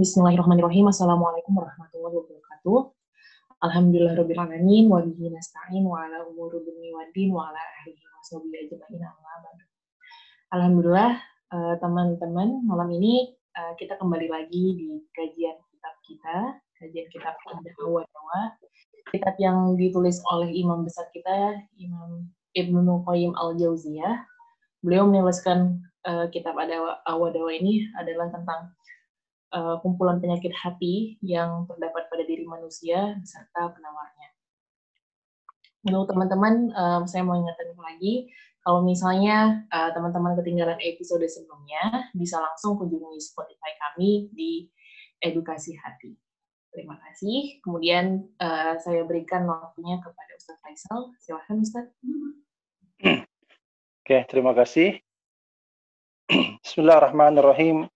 Bismillahirrahmanirrahim. Assalamualaikum warahmatullahi wabarakatuh. Alhamdulillah rabbil alamin wa bihi nasta'in wa ala umuri dunya waddin wa ala ahlihi wa sahbihi ajma'in Alhamdulillah eh, teman-teman malam ini eh, kita kembali lagi di kajian kitab kita, kajian kitab Dawa Dawa, kitab yang ditulis oleh imam besar kita Imam Ibnu Qayyim Al-Jauziyah. Beliau menuliskan uh, kitab Awadawa ini adalah tentang uh, kumpulan penyakit hati yang terdapat pada diri manusia beserta penawarnya. Untuk teman-teman, um, saya mau ingatkan lagi, kalau misalnya teman-teman uh, ketinggalan episode sebelumnya, bisa langsung kunjungi Spotify kami di Edukasi Hati. Terima kasih. Kemudian uh, saya berikan waktunya kepada Ustaz Faisal. Silahkan Ustaz. Oke, terima kasih. Bismillahirrahmanirrahim.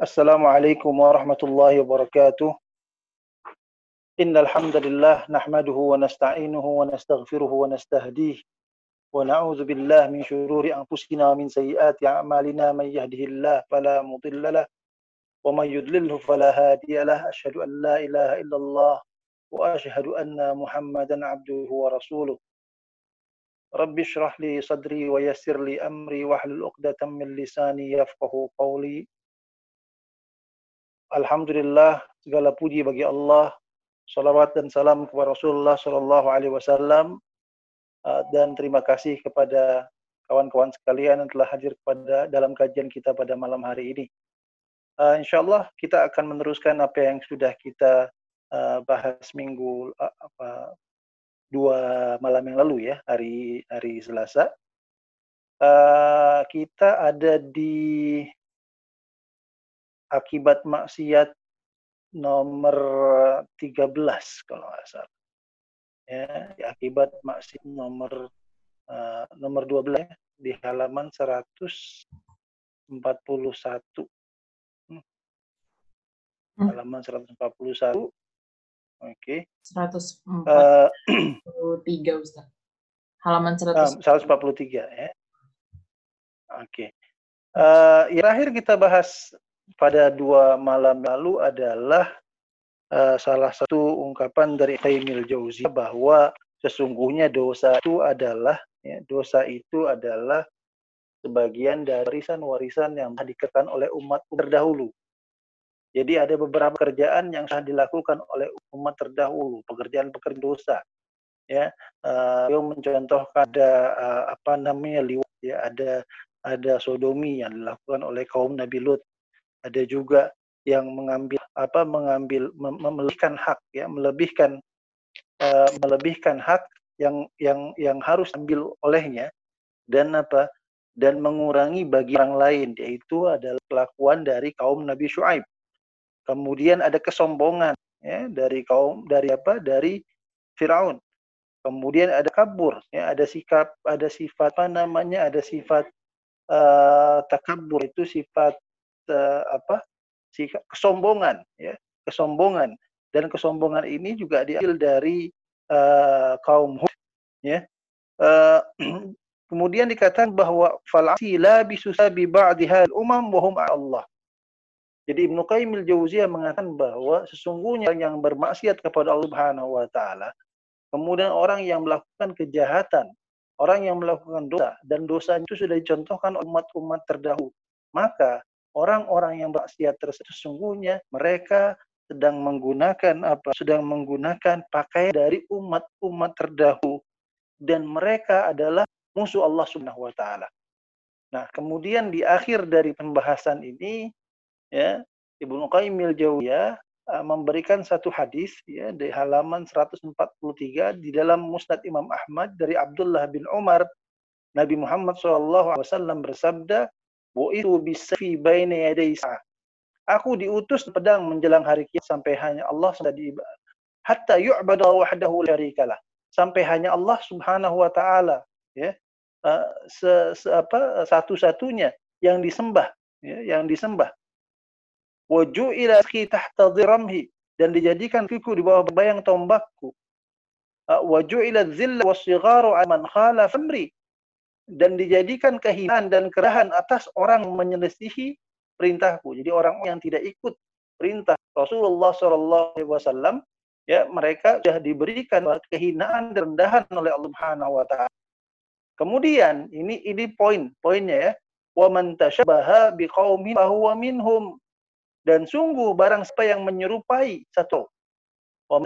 Assalamualaikum warahmatullahi wabarakatuh. Innal hamdalillah nahmaduhu wa nasta'inuhu wa nastaghfiruhu wa nastahdih wa na'udzu billahi min shururi anfusina min sayyiati a'malina man yahdihillahu fala mudilla lahu wa man yudlilhu fala hadiya lahu asyhadu an la illallah wa asyhadu anna muhammadan abduhu wa rasuluh Rabbi shrah li sadri wa yassir li amri wahlul 'uqdatam min lisani yafqahu qawli Alhamdulillah segala puji bagi Allah. Salawat dan salam kepada Rasulullah Sallallahu Alaihi Wasallam uh, dan terima kasih kepada kawan-kawan sekalian yang telah hadir pada dalam kajian kita pada malam hari ini. Uh, insya Allah kita akan meneruskan apa yang sudah kita uh, bahas minggu uh, apa, dua malam yang lalu ya hari hari Selasa. Uh, kita ada di akibat maksiat nomor 13 kalau nggak salah. Ya, akibat maksiat nomor uh, nomor 12 ya, di halaman 141. Hmm. hmm. Halaman 141. Oke. Okay. 143 uh, Ustaz. Halaman 100. 143 ya. Oke. Okay. Uh, yang terakhir kita bahas pada dua malam lalu adalah uh, salah satu ungkapan dari Qayyimil Jauziyah bahwa sesungguhnya dosa itu adalah ya, dosa itu adalah sebagian dari warisan-warisan yang diketan oleh umat terdahulu. Jadi ada beberapa pekerjaan yang sudah dilakukan oleh umat terdahulu, pekerjaan-pekerjaan dosa. Ya, uh, mencontohkan ada uh, apa namanya liwat, ya ada ada sodomi yang dilakukan oleh kaum Nabi Lut ada juga yang mengambil apa mengambil mem melebihkan hak ya melebihkan uh, melebihkan hak yang yang yang harus ambil olehnya dan apa dan mengurangi bagi orang lain yaitu adalah kelakuan dari kaum Nabi Shu'aib. Kemudian ada kesombongan ya dari kaum dari apa? Dari Firaun. Kemudian ada kabur ya ada sikap ada sifat apa namanya? Ada sifat uh, takabur itu sifat uh, apa? Si kesombongan ya kesombongan. Dan kesombongan ini juga diambil dari uh, kaum Hud ya. Uh, kemudian dikatakan bahwa falasi la bisusabi ba'dihal umam wa Allah jadi Ibnu Qayyim al-Jauziyah mengatakan bahwa sesungguhnya yang bermaksiat kepada Allah Subhanahu wa taala kemudian orang yang melakukan kejahatan orang yang melakukan dosa dan dosa itu sudah dicontohkan umat-umat terdahulu. Maka orang-orang yang maksiat tersebut sesungguhnya mereka sedang menggunakan apa? Sedang menggunakan pakaian dari umat-umat terdahulu. Dan mereka adalah musuh Allah Subhanahu wa taala. Nah, kemudian di akhir dari pembahasan ini ya Ibnu Qayyim al-Jauziyah uh, memberikan satu hadis ya di halaman 143 di dalam Musnad Imam Ahmad dari Abdullah bin Umar Nabi Muhammad SAW bersabda itu bisa baina yaday Aku diutus pedang menjelang hari kiamat sampai hanya Allah sudah di hatta yu'bada wahdahu la syarikalah. Sampai hanya Allah Subhanahu wa taala ya. Uh, se, se, apa satu-satunya yang disembah ya, yang disembah. Wa ju'ila tahta dhiramhi dan dijadikan fiku di bawah bayang tombakku. Uh, wa ju'ila dhilla was-sigharu man khala dan dijadikan kehinaan dan kerahan atas orang menyelesihi perintahku. Jadi orang yang tidak ikut perintah Rasulullah Wasallam, ya mereka sudah diberikan kehinaan dan rendahan oleh Allah Subhanahu Wa Taala. Kemudian ini ini poin poinnya ya. Wa man tashabbaha biqaumin fahuwa minhum. Dan sungguh barang siapa yang menyerupai satu. Wa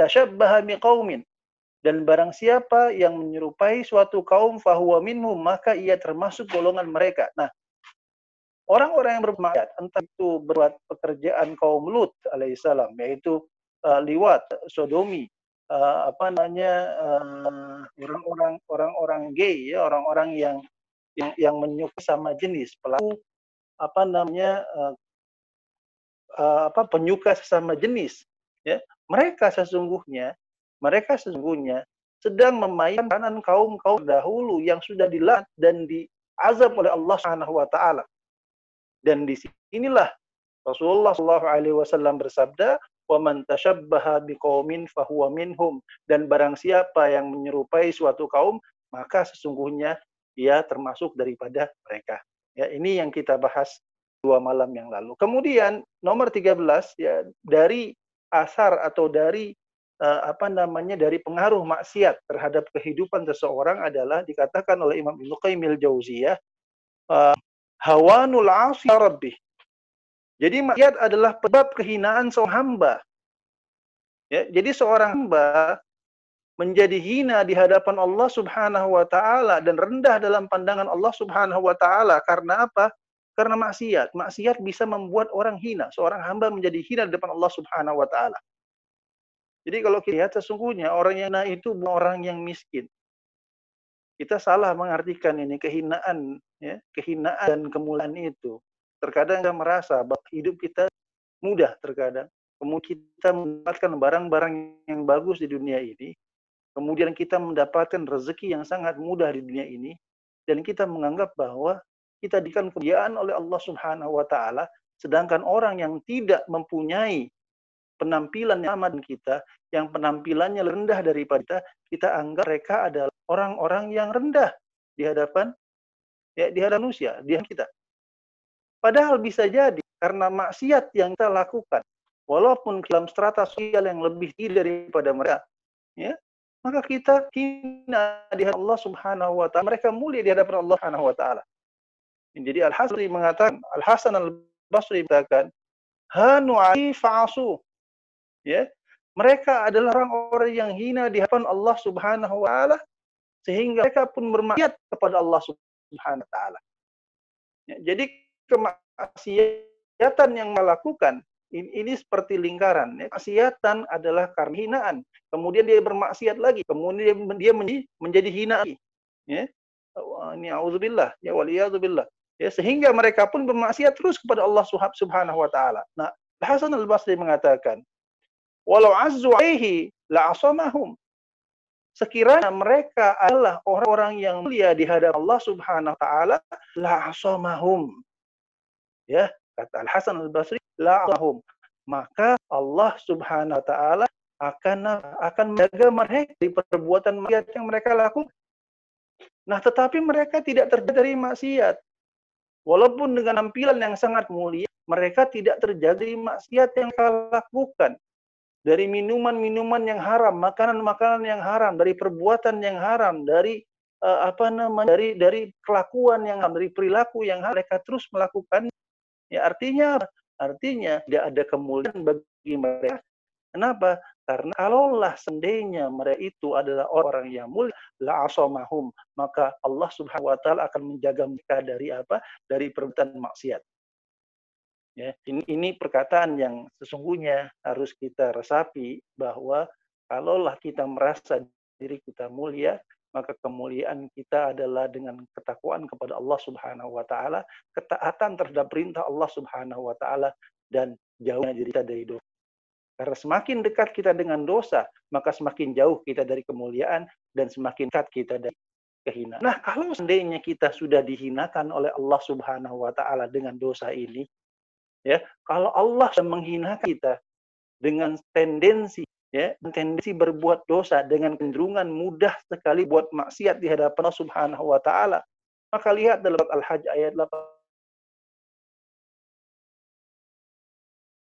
dan barang siapa yang menyerupai suatu kaum fahuwa minhum maka ia termasuk golongan mereka. Nah, orang-orang yang bermaksiat entah itu berbuat pekerjaan kaum Lut alaihissalam yaitu uh, liwat, sodomi, uh, apa namanya orang-orang uh, orang-orang gay ya, orang-orang yang yang, yang menyukai sama jenis pelaku apa namanya uh, apa penyuka sesama jenis ya mereka sesungguhnya mereka sesungguhnya sedang memainkan peranan kaum-kaum dahulu yang sudah dilat dan diazab oleh Allah Subhanahu wa taala. Dan di sinilah Rasulullah Shallallahu alaihi wasallam bersabda, "Wa man tashabbaha biqaumin fahuwa minhum." Dan barang siapa yang menyerupai suatu kaum, maka sesungguhnya ia termasuk daripada mereka. Ya, ini yang kita bahas dua malam yang lalu. Kemudian nomor 13 ya dari asar atau dari uh, apa namanya dari pengaruh maksiat terhadap kehidupan seseorang adalah dikatakan oleh Imam Ibnu Qayyim al-Jauziyah uh, hawanul asi rabbi. Jadi maksiat adalah penyebab kehinaan seorang hamba. Ya, jadi seorang hamba menjadi hina di hadapan Allah Subhanahu wa taala dan rendah dalam pandangan Allah Subhanahu wa taala karena apa? Karena maksiat. Maksiat bisa membuat orang hina. Seorang hamba menjadi hina di depan Allah Subhanahu wa taala. Jadi kalau kita lihat sesungguhnya orang yang nah itu bukan orang yang miskin. Kita salah mengartikan ini kehinaan, ya, kehinaan dan kemuliaan itu. Terkadang kita merasa bahwa hidup kita mudah terkadang. Kemudian kita mendapatkan barang-barang yang bagus di dunia ini. Kemudian kita mendapatkan rezeki yang sangat mudah di dunia ini. Dan kita menganggap bahwa kita diberikan kemuliaan oleh Allah Subhanahu wa taala sedangkan orang yang tidak mempunyai penampilan yang dengan kita, yang penampilannya rendah daripada kita, kita anggap mereka adalah orang-orang yang rendah di hadapan ya di hadapan manusia, di hadapan kita. Padahal bisa jadi karena maksiat yang kita lakukan, walaupun dalam strata sosial yang lebih tinggi daripada mereka, ya, maka kita hina di hadapan Allah Subhanahu wa taala, mereka mulia di hadapan Allah Subhanahu wa taala. Jadi Al-Hasan mengatakan, Al-Hasan Al-Basri mengatakan, Hanu fa'asu ya mereka adalah orang-orang yang hina di hadapan Allah Subhanahu wa taala sehingga mereka pun bermaksiat kepada Allah Subhanahu wa taala. Ya, jadi kemaksiatan yang melakukan ini, ini seperti lingkaran. Ya. Maksiatan adalah karena hinaan. Kemudian dia bermaksiat lagi. Kemudian dia menjadi, menjadi hina lagi. Ya. Ini auzubillah. Ya. Ya, sehingga mereka pun bermaksiat terus kepada Allah Subhanahu wa taala. Nah, Hasan al-Basri mengatakan, walau azzu alaihi la'asamahum. Sekiranya mereka adalah orang-orang yang mulia di hadapan Allah Subhanahu wa taala, la'asamahum. Ya, kata Al Hasan Al Basri, la'asamahum. Maka Allah Subhanahu wa taala akan akan menjaga mereka dari perbuatan maksiat yang mereka lakukan. Nah, tetapi mereka tidak terjaga dari maksiat. Walaupun dengan tampilan yang sangat mulia, mereka tidak terjaga dari maksiat yang mereka lakukan dari minuman-minuman yang haram, makanan-makanan yang haram, dari perbuatan yang haram, dari uh, apa namanya, dari dari kelakuan yang haram, dari perilaku yang haram, mereka terus melakukan. Ya artinya artinya tidak ada kemuliaan bagi mereka. Kenapa? Karena kalaulah seandainya mereka itu adalah orang yang mulia, la asomahum, maka Allah Subhanahu wa taala akan menjaga mereka dari apa? Dari perbuatan maksiat. Ya, ini, ini perkataan yang sesungguhnya harus kita resapi bahwa kalaulah kita merasa diri kita mulia, maka kemuliaan kita adalah dengan ketakwaan kepada Allah Subhanahu wa taala, ketaatan terhadap perintah Allah Subhanahu wa taala dan jauhnya diri kita dari dosa. Karena semakin dekat kita dengan dosa, maka semakin jauh kita dari kemuliaan dan semakin dekat kita dari kehinaan. Nah, kalau seandainya kita sudah dihinakan oleh Allah Subhanahu wa taala dengan dosa ini, ya kalau Allah menghina kita dengan tendensi ya tendensi berbuat dosa dengan cenderungan mudah sekali buat maksiat di hadapan Allah Subhanahu wa taala Maka lihat dalam Al-Hajj ayat 8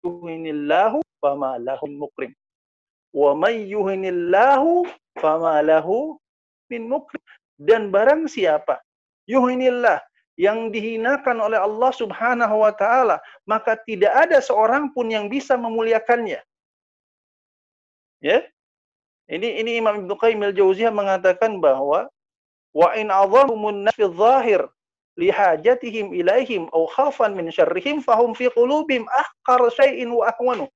yuhinillahu fama lahu mukrim. Wa may yuhinillahu fama lahu min mukrim. Dan barang siapa yuhinillah yang dihinakan oleh Allah Subhanahu wa taala, maka tidak ada seorang pun yang bisa memuliakannya. Ya. Ini ini Imam Ibnu Qayyim al-Jauziyah mengatakan bahwa wa in azamumun nas fi lihajatihim ilaihim aw khafan min syarrihim fahum fi qulubihim ahqar syai'in wa ahwanu.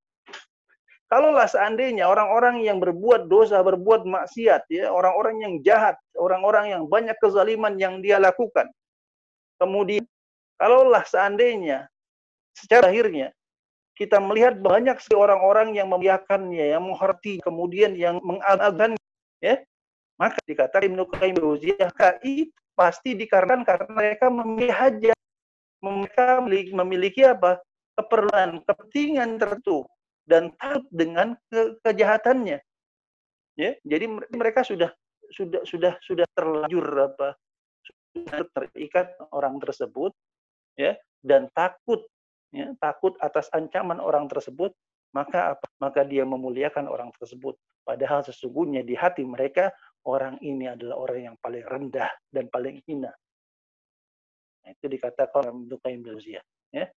Kalaulah seandainya orang-orang yang berbuat dosa, berbuat maksiat, ya, orang-orang yang jahat, orang-orang yang banyak kezaliman yang dia lakukan, Kemudian, kalaulah seandainya secara akhirnya kita melihat banyak sekali orang-orang yang memuliakannya, yang menghormati, kemudian yang mengagungkan, ya, maka dikatakan Ibnu Qayyim itu pasti dikarenakan karena mereka memiliki hajat, mereka memiliki apa? keperluan, kepentingan tertentu dan takut dengan ke kejahatannya. Ya, jadi mereka sudah sudah sudah sudah terlanjur apa terikat orang tersebut ya dan takut ya takut atas ancaman orang tersebut maka apa? Maka dia memuliakan orang tersebut. Padahal sesungguhnya di hati mereka orang ini adalah orang yang paling rendah dan paling hina. Nah, itu dikatakan Ibnu Qayyim ya.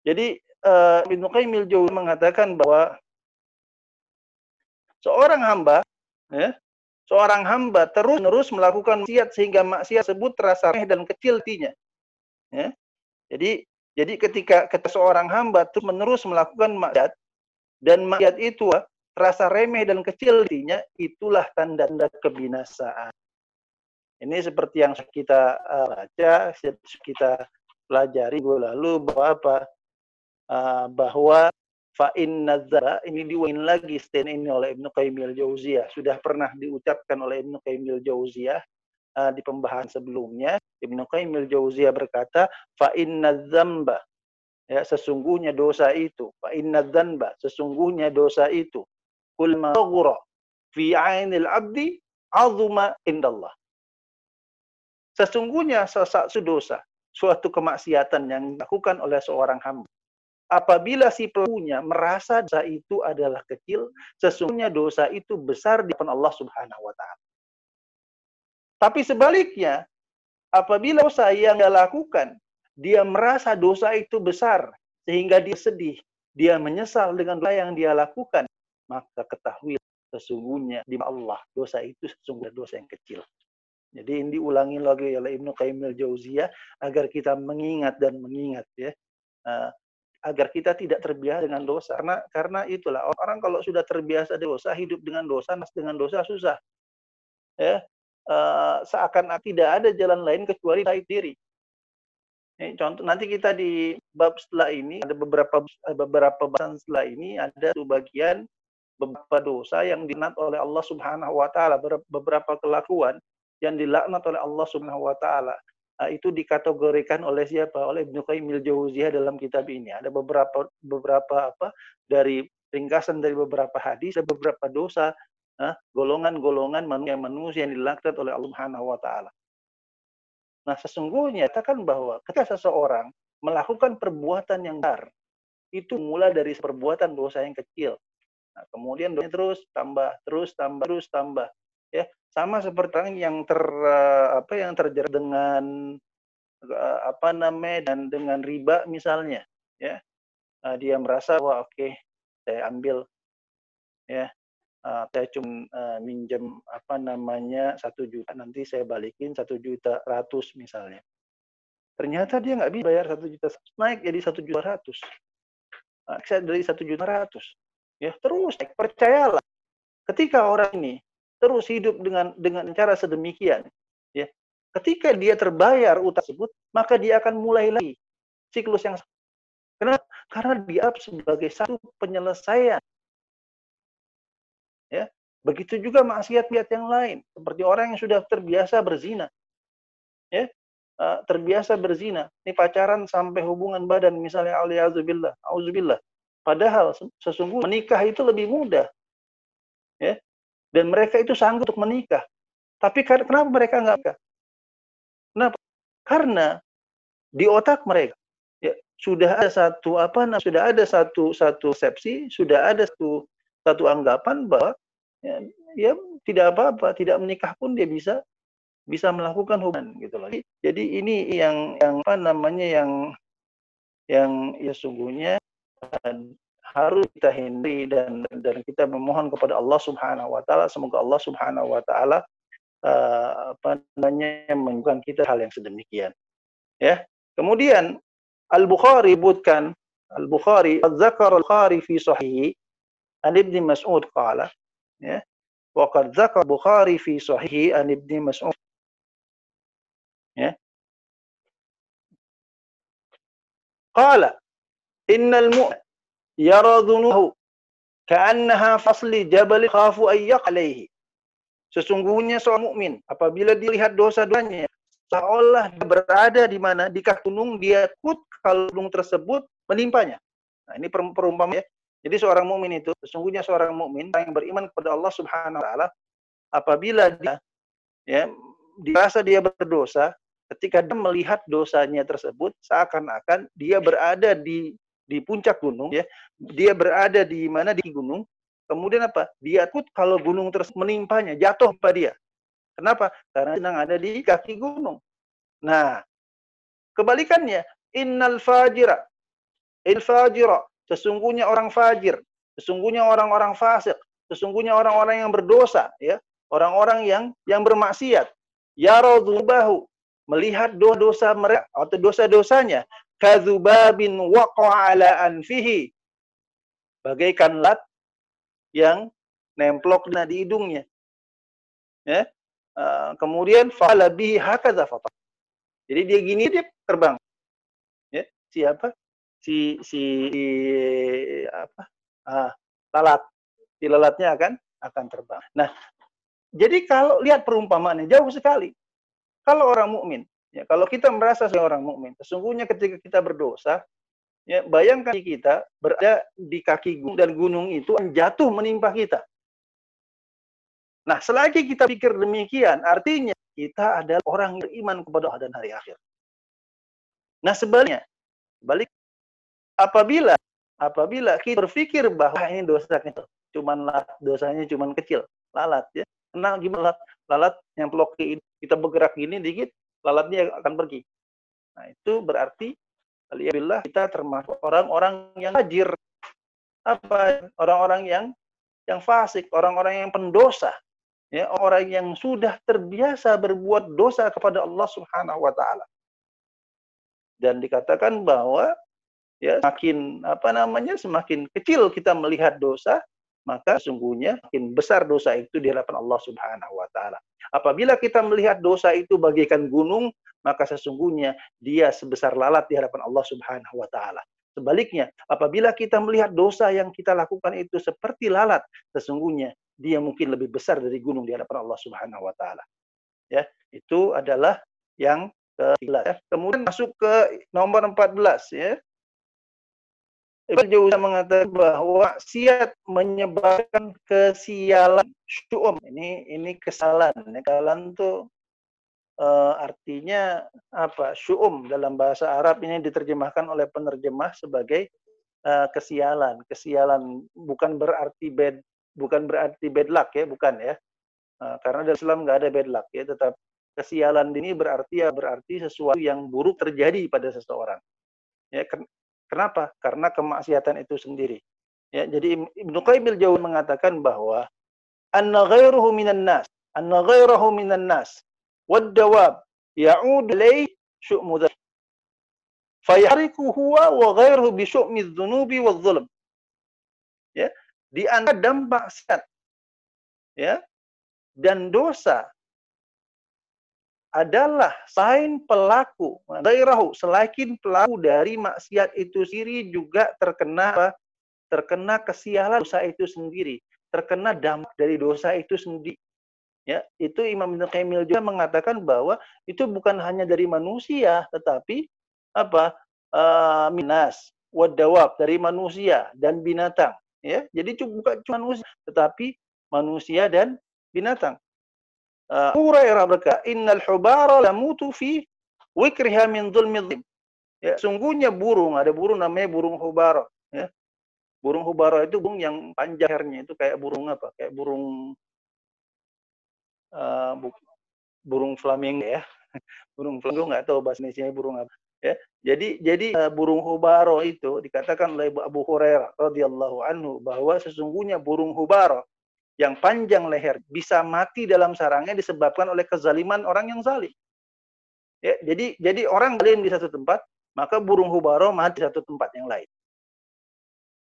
Jadi uh, Ibnu Qayyim mengatakan bahwa seorang hamba ya seorang hamba terus-menerus melakukan maksiat sehingga maksiat tersebut terasa remeh dan kecil tinya. Ya. Jadi jadi ketika kita seorang hamba terus menerus melakukan maksiat dan maksiat itu terasa remeh dan kecil tinya, itulah tanda-tanda kebinasaan. Ini seperti yang kita uh, baca, kita pelajari lalu bahwa apa? Uh, bahwa fa inna ini diuin lagi stand ini oleh Ibnu Qayyim al-Jauziyah. Sudah pernah diucapkan oleh Ibnu Qayyim al-Jauziyah uh, di pembahasan sebelumnya. Ibnu Qayyim al-Jauziyah berkata fa inna dzamba ya sesungguhnya dosa itu. Fa inna dzanba sesungguhnya dosa itu. Kul ma fi 'ainil 'abdi 'azuma indallah. Sesungguhnya sesuatu dosa suatu kemaksiatan yang dilakukan oleh seorang hamba apabila si pelakunya merasa dosa itu adalah kecil, sesungguhnya dosa itu besar di depan Allah Subhanahu wa taala. Tapi sebaliknya, apabila dosa yang dia lakukan, dia merasa dosa itu besar sehingga dia sedih, dia menyesal dengan dosa yang dia lakukan, maka ketahui sesungguhnya di Allah dosa itu sesungguhnya dosa yang kecil. Jadi ini diulangi lagi oleh Ibnu Qayyim al-Jauziyah agar kita mengingat dan mengingat ya uh, agar kita tidak terbiasa dengan dosa. Karena karena itulah orang kalau sudah terbiasa dosa, hidup dengan dosa, mas dengan dosa susah. Ya, uh, seakan tidak ada jalan lain kecuali taib diri. Ini contoh nanti kita di bab setelah ini ada beberapa beberapa bahasan setelah ini ada satu bagian beberapa dosa yang dilaknat oleh Allah Subhanahu wa taala, beberapa kelakuan yang dilaknat oleh Allah Subhanahu wa taala. Ah, itu dikategorikan oleh siapa? Oleh Ibnu Qayyim al-Jauziyah dalam kitab ini. Ada beberapa beberapa apa dari ringkasan dari beberapa hadis, ada beberapa dosa, ah, golongan-golongan manusia-manusia yang dilaknat oleh Allah Subhanahu wa taala. Nah, sesungguhnya katakan bahwa ketika seseorang melakukan perbuatan yang besar, itu mulai dari perbuatan dosa yang kecil. Nah, kemudian terus tambah, terus tambah, terus tambah. Ya, sama seperti orang yang ter eh, apa yang terjerat dengan eh, apa namanya dan dengan riba misalnya ya. Uh, dia merasa wah oke okay, saya ambil ya. Saya cuma uh, minjem apa namanya satu juta nanti saya balikin satu juta ratus misalnya. Ternyata dia nggak bisa bayar satu juta naik jadi satu juta ratus. Saya dari satu juta ratus ya. Terus percayalah ketika orang ini terus hidup dengan dengan cara sedemikian, ya. Ketika dia terbayar utang tersebut, maka dia akan mulai lagi siklus yang Kenapa? Karena dia sebagai satu penyelesaian. Ya. Begitu juga maksiat-maksiat yang lain, seperti orang yang sudah terbiasa berzina. Ya. Uh, terbiasa berzina, ini pacaran sampai hubungan badan misalnya aliyazubillah, auzubillah. Padahal sesungguhnya menikah itu lebih mudah. Ya, dan mereka itu sanggup untuk menikah. Tapi kenapa mereka nggak menikah? Kenapa? Karena di otak mereka ya, sudah ada satu apa nah, sudah ada satu satu persepsi, sudah ada satu satu anggapan bahwa ya, ya tidak apa-apa, tidak menikah pun dia bisa bisa melakukan hubungan gitu loh. Jadi ini yang yang apa namanya yang yang ya sungguhnya harus kita hindari dan dan kita memohon kepada Allah Subhanahu wa taala semoga Allah Subhanahu wa taala uh, apa namanya menyembuhkan kita hal yang sedemikian. Ya. Kemudian Al-Bukhari sebutkan Al-Bukhari dzakar Al-Bukhari fi sahih an Ibn Mas'ud qala ya wa qad dzakar Bukhari fi sahih an Ibn Mas'ud ya qala innal mu'min yara ka'annaha fasli jabal khafu ay yaqalayhi sesungguhnya seorang mukmin apabila dilihat dosa-dosanya seolah berada di mana di kaki gunung dia takut kalau gunung tersebut menimpanya. Nah, ini perumpamaan ya. Jadi seorang mukmin itu sesungguhnya seorang mukmin yang beriman kepada Allah Subhanahu wa taala apabila dia ya dirasa dia berdosa ketika dia melihat dosanya tersebut seakan-akan dia berada di di puncak gunung ya dia berada di mana? Di gunung. Kemudian apa? Dia takut kalau gunung terus menimpanya jatuh pada dia. Kenapa? Karena sedang ada di kaki gunung. Nah, kebalikannya, innal fajira, il fajira, sesungguhnya orang fajir, sesungguhnya orang-orang fasik, sesungguhnya orang-orang yang berdosa, ya, orang-orang yang yang bermaksiat, yaradzubahu, melihat dosa-dosa mereka atau dosa-dosanya, kadzubabin waqa'a ala anfihi, bagaikan lat yang nemplok di hidungnya. Ya, Uh, kemudian fala bihi hakadha fata. Jadi dia gini dia terbang. Ya, siapa? Si si, si apa? Ah, lalat. Si lalatnya akan akan terbang. Nah, jadi kalau lihat perumpamaannya jauh sekali. Kalau orang mukmin, ya kalau kita merasa sebagai orang mukmin, sesungguhnya ketika kita berdosa, ya bayangkan kita berada di kaki gunung dan gunung itu jatuh menimpa kita. Nah, selagi kita pikir demikian, artinya kita adalah orang yang beriman kepada Allah dan hari akhir. Nah, sebaliknya, balik apabila apabila kita berpikir bahwa ini dosa kecil, cuman dosanya cuman kecil, lalat ya. Kenal gimana lalat? Lalat yang pelok kita bergerak gini dikit, lalatnya akan pergi. Nah, itu berarti alhamdulillah kita termasuk orang-orang yang hajir apa orang-orang yang yang fasik, orang-orang yang pendosa ya orang yang sudah terbiasa berbuat dosa kepada Allah Subhanahu wa taala. Dan dikatakan bahwa ya semakin apa namanya semakin kecil kita melihat dosa, maka sungguhnya makin besar dosa itu di hadapan Allah Subhanahu wa taala. Apabila kita melihat dosa itu bagaikan gunung, maka sesungguhnya dia sebesar lalat di hadapan Allah Subhanahu wa taala. Sebaliknya, apabila kita melihat dosa yang kita lakukan itu seperti lalat, sesungguhnya dia mungkin lebih besar dari gunung di hadapan Allah Subhanahu wa taala. Ya, itu adalah yang ke-11. Ya. Kemudian masuk ke nomor 14 ya. Ibnu Jauzan mengatakan bahwa siat menyebabkan kesialan syu'um. Ini ini kesalahan. Kesalahan itu uh, artinya apa? Syu'um dalam bahasa Arab ini diterjemahkan oleh penerjemah sebagai uh, kesialan. Kesialan bukan berarti bad bukan berarti bad luck ya, bukan ya. Nah, karena dalam Islam nggak ada bad luck ya, tetap kesialan ini berarti ya berarti sesuatu yang buruk terjadi pada seseorang. Ya, kenapa? Karena kemaksiatan itu sendiri. Ya, jadi Ibnu Qayyim jauh mengatakan bahwa anna ghairuhu minan nas, anna ghairuhu minan nas wad dawab ya'ud ilay syu'mu fayariku huwa wa ghairuhu bi syu'mi dhunubi wadh dhulm. Ya, di antara dampak maksiat ya dan dosa adalah selain pelaku dairahu selain pelaku dari maksiat itu sendiri juga terkena terkena kesialan dosa itu sendiri terkena dampak dari dosa itu sendiri. Ya itu Imam Ibnu Qayyim juga mengatakan bahwa itu bukan hanya dari manusia tetapi apa? Uh, minas wadawab dari manusia dan binatang. Ya jadi bukan cuma manusia tetapi manusia dan binatang Hurairah berkata innal hubara lamutu fi wikriha min dzulmi Ya, sungguhnya burung, ada burung namanya burung hubara, ya. Burung hubara itu burung yang panjangnya itu kayak burung apa? Kayak burung uh, burung flamingo ya. burung flamingo nggak tahu bahasa Indonesia burung apa. Ya. Jadi jadi uh, burung hubara itu dikatakan oleh Abu Hurairah radhiyallahu anhu bahwa sesungguhnya burung hubara yang panjang leher bisa mati dalam sarangnya disebabkan oleh kezaliman orang yang zalim. Ya, jadi jadi orang zalim di satu tempat, maka burung hubaro mati di satu tempat yang lain.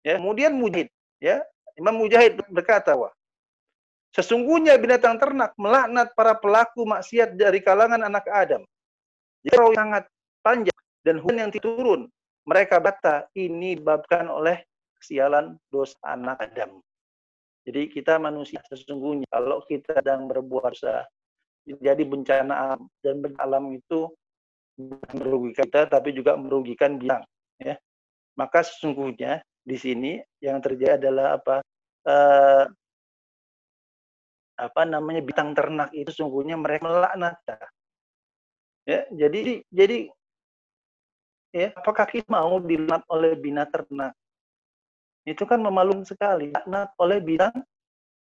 Ya, kemudian Mujahid, ya, Imam Mujahid berkata, wah, sesungguhnya binatang ternak melaknat para pelaku maksiat dari kalangan anak Adam. Jadi sangat panjang dan hujan yang turun. Mereka bata ini disebabkan oleh kesialan dosa anak Adam. Jadi kita manusia sesungguhnya kalau kita sedang berbuat jadi bencana alam dan bencana alam itu merugikan kita tapi juga merugikan biang ya. Maka sesungguhnya di sini yang terjadi adalah apa? Uh, apa namanya bintang ternak itu sungguhnya mereka melaknat ya jadi jadi ya apakah kita mau dilaknat oleh binatang ternak itu kan memalukan sekali. Laknat oleh binatang,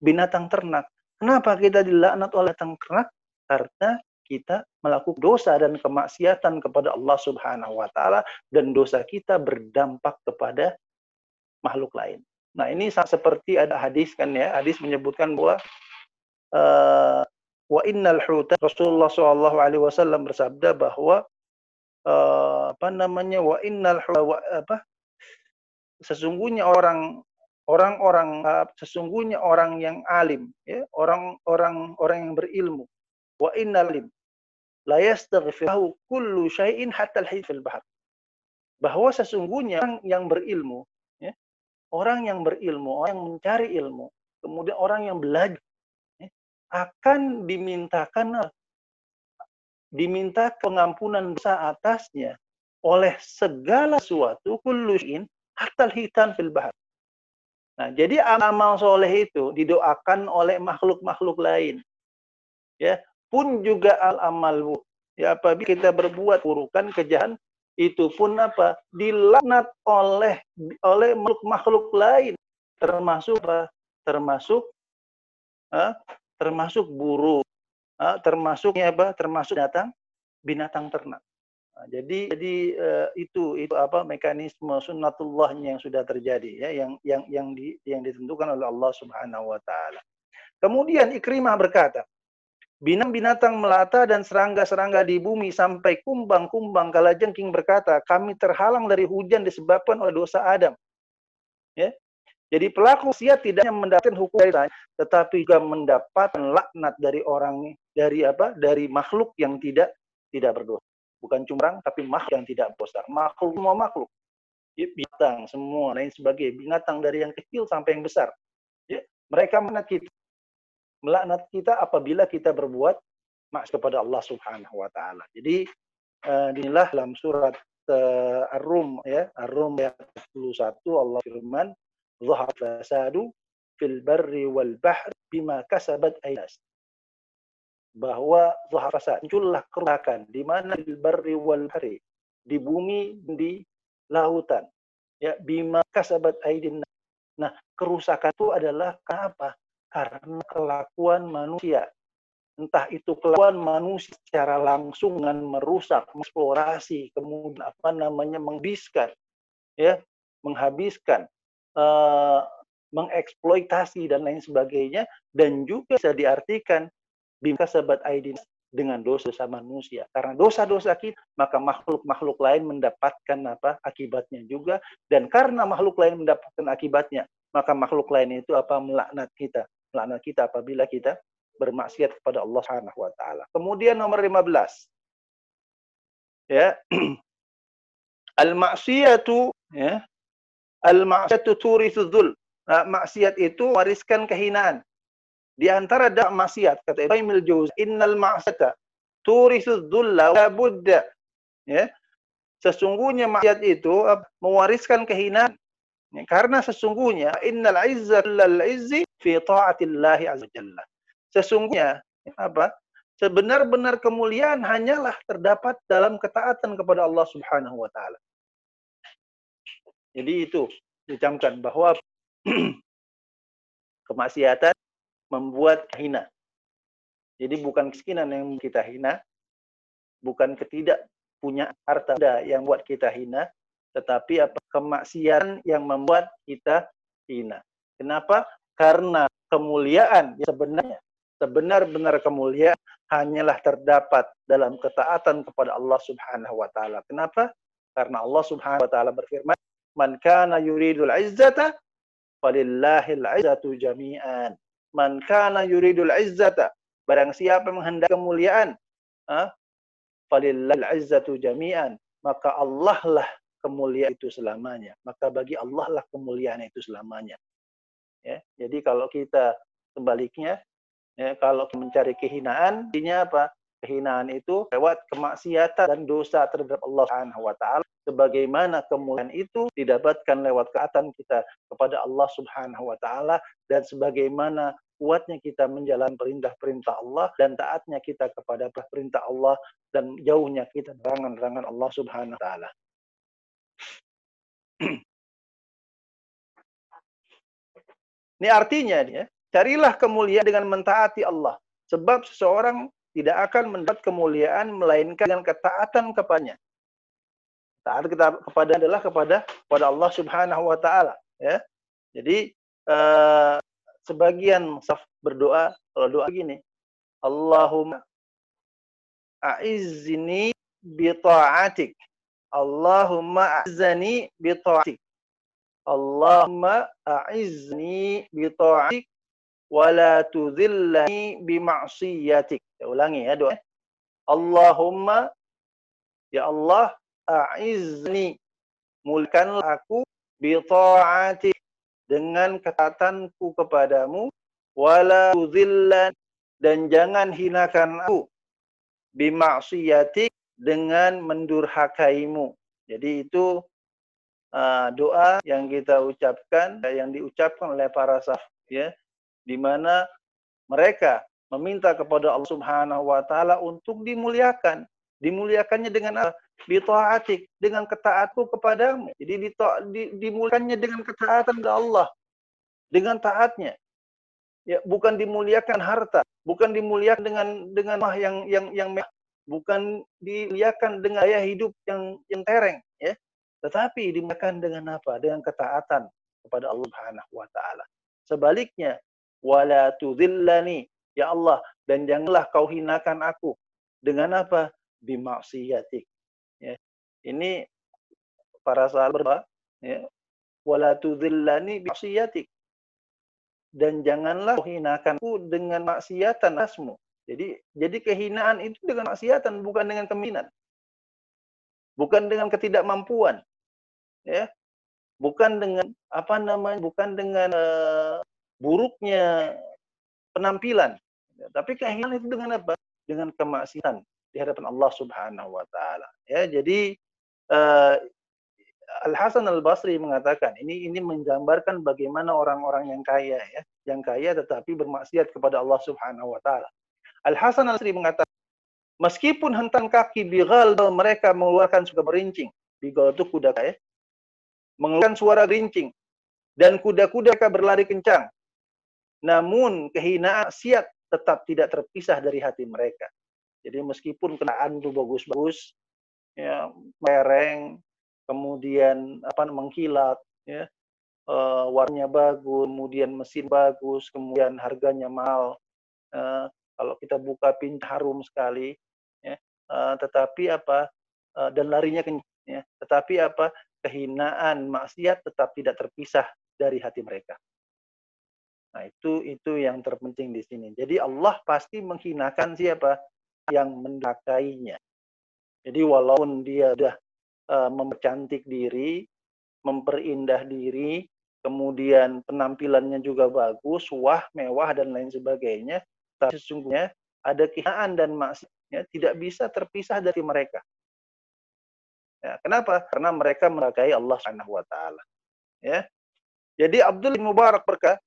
binatang ternak. Kenapa kita dilaknat oleh binatang ternak? Karena kita melakukan dosa dan kemaksiatan kepada Allah Subhanahu wa taala dan dosa kita berdampak kepada makhluk lain. Nah, ini seperti ada hadis kan ya, hadis menyebutkan bahwa uh, wa innal huta Rasulullah SAW alaihi wasallam bersabda bahwa uh, apa namanya wa innal huta apa sesungguhnya orang orang-orang sesungguhnya orang yang alim ya orang-orang orang yang berilmu. Wa innalim la yastaghfiru kullu syai'in hatta al fil bahr. Bahwa sesungguhnya orang yang berilmu ya, orang yang berilmu orang yang mencari ilmu kemudian orang yang belajar ya, akan dimintakan diminta pengampunan dosa atasnya oleh segala sesuatu kullu syai'in hatta hitan fil bahar. Nah, jadi amal soleh itu didoakan oleh makhluk-makhluk lain. Ya, pun juga al amal ya apabila kita berbuat burukan kejahatan itu pun apa? Dilaknat oleh oleh makhluk-makhluk lain. Termasuk apa? Termasuk ah, termasuk burung. Ah, termasuknya apa? Termasuk binatang binatang ternak Nah, jadi jadi uh, itu itu apa mekanisme sunnatullahnya yang sudah terjadi ya yang yang yang di, yang ditentukan oleh Allah Subhanahu wa taala. Kemudian Ikrimah berkata, Binang binatang melata dan serangga-serangga di bumi sampai kumbang-kumbang kalajengking berkata, kami terhalang dari hujan disebabkan oleh dosa Adam. Ya. Jadi pelaku sia tidak hanya mendapatkan hukum dari tetapi juga mendapatkan laknat dari orang dari apa? dari makhluk yang tidak tidak berdosa bukan cuma tapi makhluk yang tidak besar. Makhluk semua makhluk. Ya, binatang semua lain sebagai binatang dari yang kecil sampai yang besar. Ya, mereka melaknat kita. Melaknat kita apabila kita berbuat maksiat kepada Allah Subhanahu wa taala. Jadi uh, inilah dalam surat uh, Ar-Rum ya. Ar-Rum ayat 21 Allah firman zahar fasadu fil barri wal bahr bima kasabat aynas bahwa fasad muncullah kerusakan di mana barri wal bahri di bumi di lautan. Ya bima kasabat aidin nah kerusakan itu adalah kenapa? Karena kelakuan manusia. Entah itu kelakuan manusia secara langsung dengan merusak mengeksplorasi kemudian apa namanya menghabiskan ya menghabiskan uh, mengeksploitasi dan lain sebagainya dan juga bisa diartikan bimka sahabat aidin dengan dosa-dosa manusia. Karena dosa-dosa kita, maka makhluk-makhluk lain mendapatkan apa akibatnya juga. Dan karena makhluk lain mendapatkan akibatnya, maka makhluk lain itu apa melaknat kita. Melaknat kita apabila kita bermaksiat kepada Allah Subhanahu wa taala. Kemudian nomor 15. Ya. Al-ma'siyatu ya. Al-ma'siyatu turithu dzul. Nah, maksiat itu wariskan kehinaan. Di antara dak maksiat kata Ibnu Juz, innal ma'sata turisu dhulla wa budda. Ya. Sesungguhnya maksiat itu mewariskan kehinaan. Ya, karena sesungguhnya innal izza lil izzi fi ta'atillah azza jalla. Sesungguhnya apa? sebenar-benar kemuliaan hanyalah terdapat dalam ketaatan kepada Allah Subhanahu wa taala. Jadi itu dicamkan bahwa kemaksiatan membuat hina. Jadi bukan keskinan yang kita hina, bukan ketidak punya harta yang buat kita hina, tetapi apa kemaksiatan yang membuat kita hina. Kenapa? Karena kemuliaan sebenarnya sebenar-benar kemuliaan hanyalah terdapat dalam ketaatan kepada Allah Subhanahu wa taala. Kenapa? Karena Allah Subhanahu wa taala berfirman, "Man kana yuridul izzata falillahil izzatu jami'an." Man kana yuridul izzata, barang siapa menghendaki kemuliaan, ah, falillahil izzatu jami'an, maka Allah lah kemuliaan itu selamanya. Maka bagi Allah lah kemuliaan itu selamanya. Ya, jadi kalau kita sebaliknya Ya, kalau mencari kehinaan, artinya apa? Kehinaan itu lewat kemaksiatan dan dosa terhadap Allah Subhanahu wa taala. Sebagaimana kemuliaan itu didapatkan lewat keatan kita kepada Allah Subhanahu wa taala dan sebagaimana kuatnya kita menjalankan perintah-perintah Allah dan taatnya kita kepada perintah Allah dan jauhnya kita larangan-larangan Allah Subhanahu wa taala. Ini artinya ya, Carilah kemuliaan dengan mentaati Allah. Sebab seseorang tidak akan mendapat kemuliaan melainkan dengan ketaatan kepadanya. Taat kita kepada adalah kepada kepada Allah Subhanahu wa taala, ya. Jadi uh, sebagian saf berdoa kalau doa gini, Allahumma a'izni bi ta'atik. Allahumma a'izzani bi ta'atik. Allahumma a'izni bi ta'atik wala tudhillani bima'siyatik. Saya ulangi ya doa. Allahumma ya Allah a'izni mulkanlah aku bi ta'ati dengan ketaatanku kepadamu wala tudhillan dan jangan hinakan aku bima'siyatik dengan mendurhakaimu. Jadi itu uh, doa yang kita ucapkan yang diucapkan oleh para saf ya di mana mereka meminta kepada Allah Subhanahu wa taala untuk dimuliakan. Dimuliakannya dengan apa? Bitaatik, dengan ketaatku kepadamu. Jadi dimuliakannya dengan ketaatan ke Allah. Dengan taatnya. Ya, bukan dimuliakan harta, bukan dimuliakan dengan dengan mah yang yang yang bukan dimuliakan dengan gaya hidup yang yang tereng, ya. Tetapi dimuliakan dengan apa? Dengan ketaatan kepada Allah Subhanahu wa taala. Sebaliknya, wala tudhillani ya Allah dan janganlah kau hinakan aku dengan apa bimaksiatik ya ini para sahabat ya wala tudhillani bimaksiatik dan janganlah kau hinakan aku dengan maksiatan asmu. Jadi jadi kehinaan itu dengan maksiatan bukan dengan keminan bukan dengan ketidakmampuan ya. Bukan dengan apa namanya bukan dengan uh, buruknya penampilan. Tapi kehinaan itu dengan apa? Dengan kemaksiatan di hadapan Allah Subhanahu wa taala. Ya, jadi uh, Al Hasan Al Basri mengatakan ini ini menggambarkan bagaimana orang-orang yang kaya ya, yang kaya tetapi bermaksiat kepada Allah Subhanahu wa taala. Al Hasan Al Basri mengatakan meskipun hentan kaki bigal mereka mengeluarkan suka merincing. Bigal itu kuda kaya. Mengeluarkan suara rincing dan kuda-kuda mereka berlari kencang namun kehinaan siat tetap tidak terpisah dari hati mereka. Jadi meskipun kenaan itu bagus-bagus, ya mereng, kemudian apa mengkilat, ya uh, warnanya bagus, kemudian mesin bagus, kemudian harganya mahal. Uh, kalau kita buka pintu harum sekali, ya, uh, tetapi apa uh, dan larinya kencang, ya, tetapi apa kehinaan maksiat tetap tidak terpisah dari hati mereka. Nah, itu itu yang terpenting di sini. Jadi Allah pasti menghinakan siapa yang mendakainya. Jadi walaupun dia sudah uh, mempercantik diri, memperindah diri, kemudian penampilannya juga bagus, wah, mewah dan lain sebagainya, tapi sesungguhnya ada kehinaan dan maksiatnya tidak bisa terpisah dari mereka. Ya, kenapa? Karena mereka meragai Allah Subhanahu wa taala. Ya. Jadi Abdul Mubarak berkata,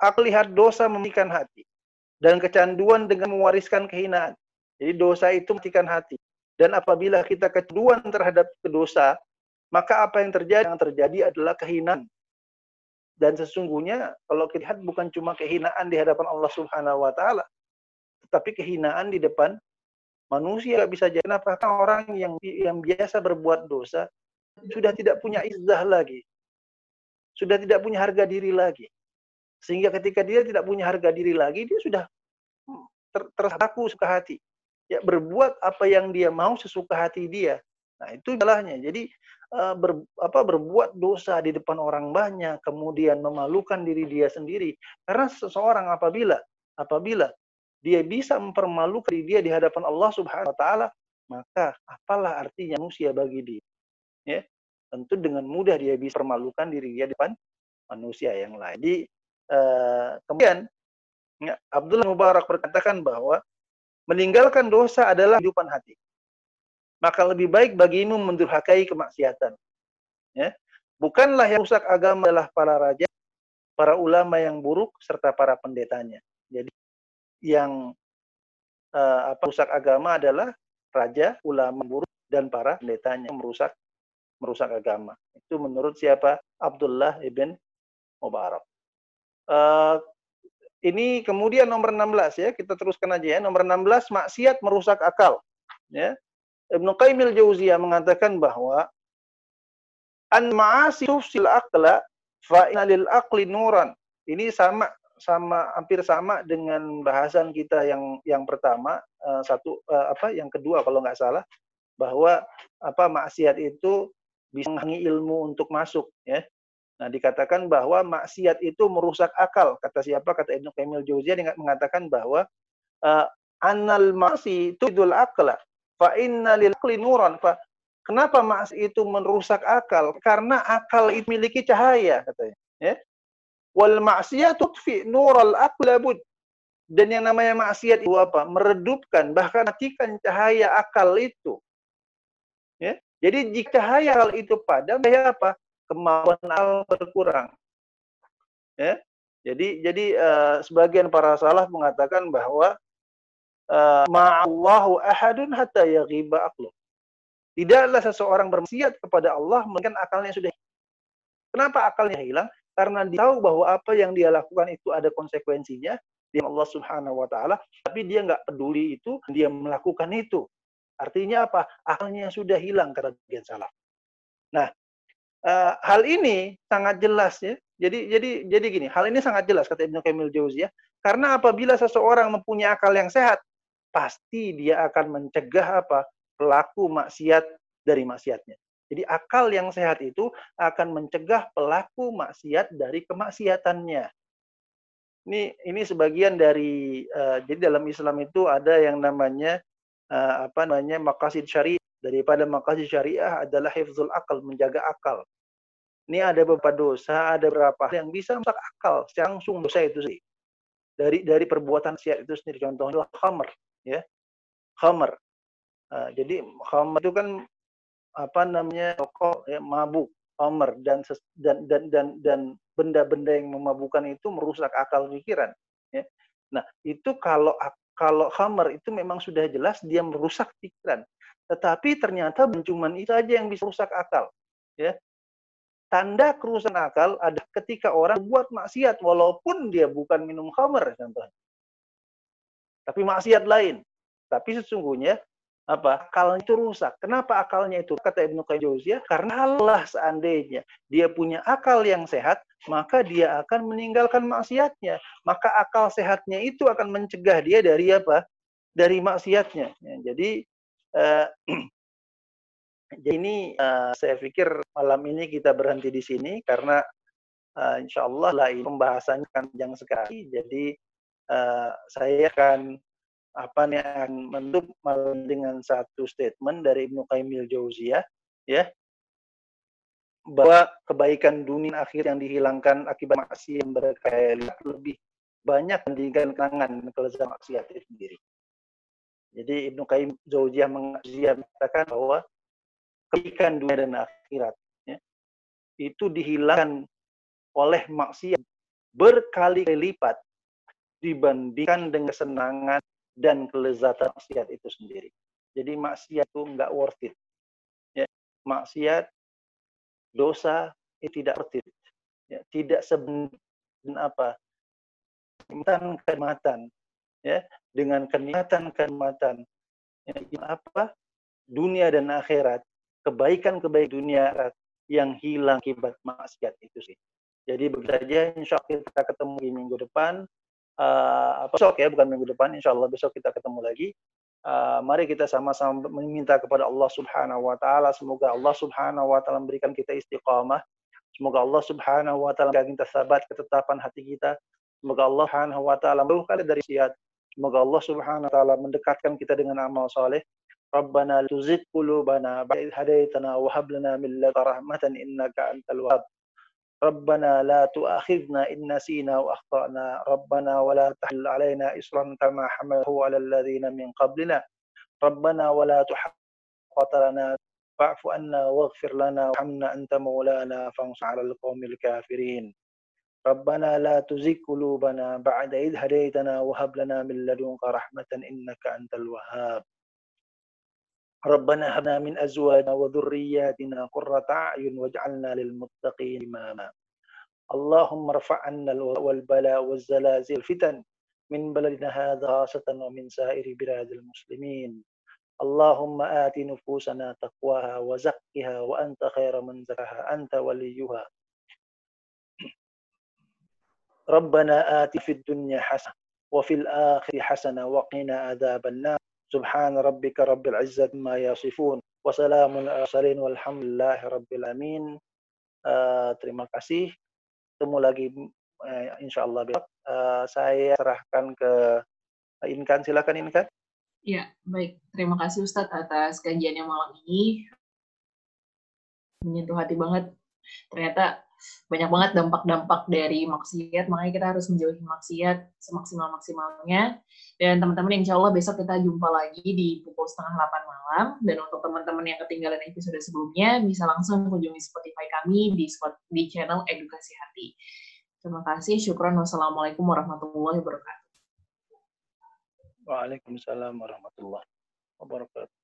Aku lihat dosa mematikan hati. Dan kecanduan dengan mewariskan kehinaan. Jadi dosa itu matikan hati. Dan apabila kita kecanduan terhadap dosa, maka apa yang terjadi? Yang terjadi adalah kehinaan. Dan sesungguhnya kalau kita lihat bukan cuma kehinaan di hadapan Allah Subhanahu wa taala, tetapi kehinaan di depan manusia bisa jadi kenapa orang yang yang biasa berbuat dosa sudah tidak punya izzah lagi. Sudah tidak punya harga diri lagi. Sehingga ketika dia tidak punya harga diri lagi, dia sudah ter tersaku suka hati. Ya berbuat apa yang dia mau sesuka hati dia. Nah, itu salahnya. Jadi uh, ber, apa berbuat dosa di depan orang banyak, kemudian memalukan diri dia sendiri. Karena seseorang apabila apabila dia bisa mempermalukan diri dia di hadapan Allah Subhanahu wa taala, maka apalah artinya manusia bagi dia. Ya. Tentu dengan mudah dia bisa permalukan diri dia di depan manusia yang lain. Jadi uh, kemudian ya, Abdullah Mubarak berkatakan bahwa meninggalkan dosa adalah kehidupan hati maka lebih baik bagimu mendurhakai kemaksiatan. Ya. Bukanlah yang rusak agama adalah para raja, para ulama yang buruk, serta para pendetanya. Jadi yang uh, apa rusak agama adalah raja, ulama buruk, dan para pendetanya yang merusak merusak agama. Itu menurut siapa? Abdullah ibn Mubarak. Uh, ini kemudian nomor 16 ya, kita teruskan aja ya. Nomor 16 maksiat merusak akal. Ya. Ibnu Qayyim al-Jauziyah mengatakan bahwa an ma'asi tufsil aqla fa lil aqli nuran. Ini sama sama hampir sama dengan bahasan kita yang yang pertama uh, satu uh, apa yang kedua kalau nggak salah bahwa apa maksiat itu bisa menghalangi ilmu untuk masuk ya. Nah, dikatakan bahwa maksiat itu merusak akal. Kata siapa? Kata Ibnu Qayyim al-Jauziyah mengatakan bahwa uh, anal ma'si tudul aqla Fa inna lil nuran. Fa kenapa maksiat itu merusak akal? Karena akal itu memiliki cahaya katanya, ya. Wal maksiat tutfi nural aqlabud. Dan yang namanya maksiat itu apa? Meredupkan, bahkan matikan cahaya akal itu. Ya. Jadi jika cahaya akal itu padam, cahaya apa? Kemauan akal berkurang. Ya. Jadi jadi uh, sebagian para salaf mengatakan bahwa Eh, ma'allahu ahadun hatta yaghiba aqlu. Tidaklah seseorang bermaksiat kepada Allah melainkan akalnya sudah Kenapa akalnya hilang? Karena dia tahu bahwa apa yang dia lakukan itu ada konsekuensinya di Allah Subhanahu wa taala, tapi dia nggak peduli itu, dia melakukan itu. Artinya apa? Akalnya sudah hilang karena bagian salah. Nah, uh, hal ini sangat jelas ya. Jadi jadi jadi gini, hal ini sangat jelas kata Ibnu Kamil Jauziyah, karena apabila seseorang mempunyai akal yang sehat, pasti dia akan mencegah apa pelaku maksiat dari maksiatnya. Jadi akal yang sehat itu akan mencegah pelaku maksiat dari kemaksiatannya. Ini ini sebagian dari uh, jadi dalam Islam itu ada yang namanya uh, apa namanya makasid syariah. Daripada makasid syariah adalah hifzul akal, menjaga akal. Ini ada beberapa dosa, ada beberapa yang bisa merusak akal secara langsung. Dosa itu sih. Dari dari perbuatan maksiat itu sendiri. Contohnya khamr ya. Khamr. Uh, jadi khamr itu kan apa namanya rokok ya mabuk. Khamr. Dan dan dan dan dan benda-benda yang memabukkan itu merusak akal pikiran ya. Nah itu kalau kalau khamr itu memang sudah jelas dia merusak pikiran tetapi ternyata bukan cuma itu aja yang bisa rusak akal ya tanda kerusakan akal ada ketika orang buat maksiat walaupun dia bukan minum khamr contohnya tapi maksiat lain. Tapi sesungguhnya apa akalnya itu rusak. Kenapa akalnya itu? Kata Ibnu Qayyim Jauziyah, karena Allah seandainya dia punya akal yang sehat, maka dia akan meninggalkan maksiatnya. Maka akal sehatnya itu akan mencegah dia dari apa? Dari maksiatnya. Ya, jadi uh, jadi ini uh, saya pikir malam ini kita berhenti di sini karena uh, insya Allah lah pembahasannya panjang sekali. Jadi uh, saya akan apa nih akan menutup dengan satu statement dari Ibnu Qayyim Jauziyah ya bahwa kebaikan dunia akhir yang dihilangkan akibat maksiat yang berkali lebih banyak dibandingkan kenangan kelezatan maksiat itu sendiri. Jadi Ibnu Qayyim Jauziyah mengatakan bahwa kebaikan dunia dan akhirat ya, itu dihilangkan oleh maksiat berkali-kali lipat dibandingkan dengan kesenangan dan kelezatan maksiat itu sendiri. Jadi maksiat itu nggak worth it. Ya, maksiat, dosa itu tidak worth it. Ya, tidak sebenarnya apa kenikmatan kenikmatan ya dengan kenikmatan kenikmatan ya, apa? Dunia dan akhirat. Kebaikan kebaikan dunia akhirat yang hilang akibat maksiat itu sih. Jadi begitu saja. Insya Allah kita ketemu di minggu depan. Uh, besok ya bukan minggu depan. Insya Allah besok kita ketemu lagi. Uh, mari kita sama-sama meminta kepada Allah Subhanahu wa taala. Semoga Allah Subhanahu wa taala memberikan kita istiqamah. Semoga Allah Subhanahu wa taala memberikan kita sabat ketetapan hati kita. Semoga Allah Subhanahu wa taala menjauhkan dari siat. Semoga Allah Subhanahu wa taala mendekatkan kita dengan amal saleh. Rabbana tuzigh qulubana ba'd hadaitana wa hab lana min ladunka rahmatan innaka antal wahhab. ربنا لا تؤاخذنا إن نسينا وأخطأنا ربنا ولا تحمل علينا إصرا كما حمله على الذين من قبلنا ربنا ولا تحقق لنا فاعف عنا واغفر لنا وارحمنا أنت مولانا فانصر على القوم الكافرين ربنا لا تزغ قلوبنا بعد إذ هديتنا وهب لنا من لدنك رحمة إنك أنت الوهاب. ربنا هب لنا من أزواجنا وذرياتنا قرة أعين واجعلنا للمتقين إماما. اللهم ارفع عنا والبلاء والزلازل الفتن من بلدنا هذا خاصة ومن سائر بلاد المسلمين. اللهم آت نفوسنا تقواها وزكها وأنت خير من زكاها. أنت وليها. ربنا آت في الدنيا حسنة وفي الآخر حسنة وقنا عذاب النار سبحان ربك رب العزة ما يصفون وسلام المرسلين والحمد لله رب العالمين uh, terima kasih ketemu lagi uh, insya Allah besok uh, saya serahkan ke Inkan silakan Inkan ya baik terima kasih Ustadz atas kajiannya malam ini menyentuh hati banget ternyata banyak banget dampak-dampak dari maksiat, makanya kita harus menjauhi maksiat semaksimal-maksimalnya. Dan teman-teman, insya Allah besok kita jumpa lagi di pukul setengah 8 malam. Dan untuk teman-teman yang ketinggalan episode sebelumnya, bisa langsung kunjungi Spotify kami di, di channel Edukasi Hati. Terima kasih, syukron. Wassalamualaikum warahmatullahi wabarakatuh. Waalaikumsalam warahmatullahi wabarakatuh.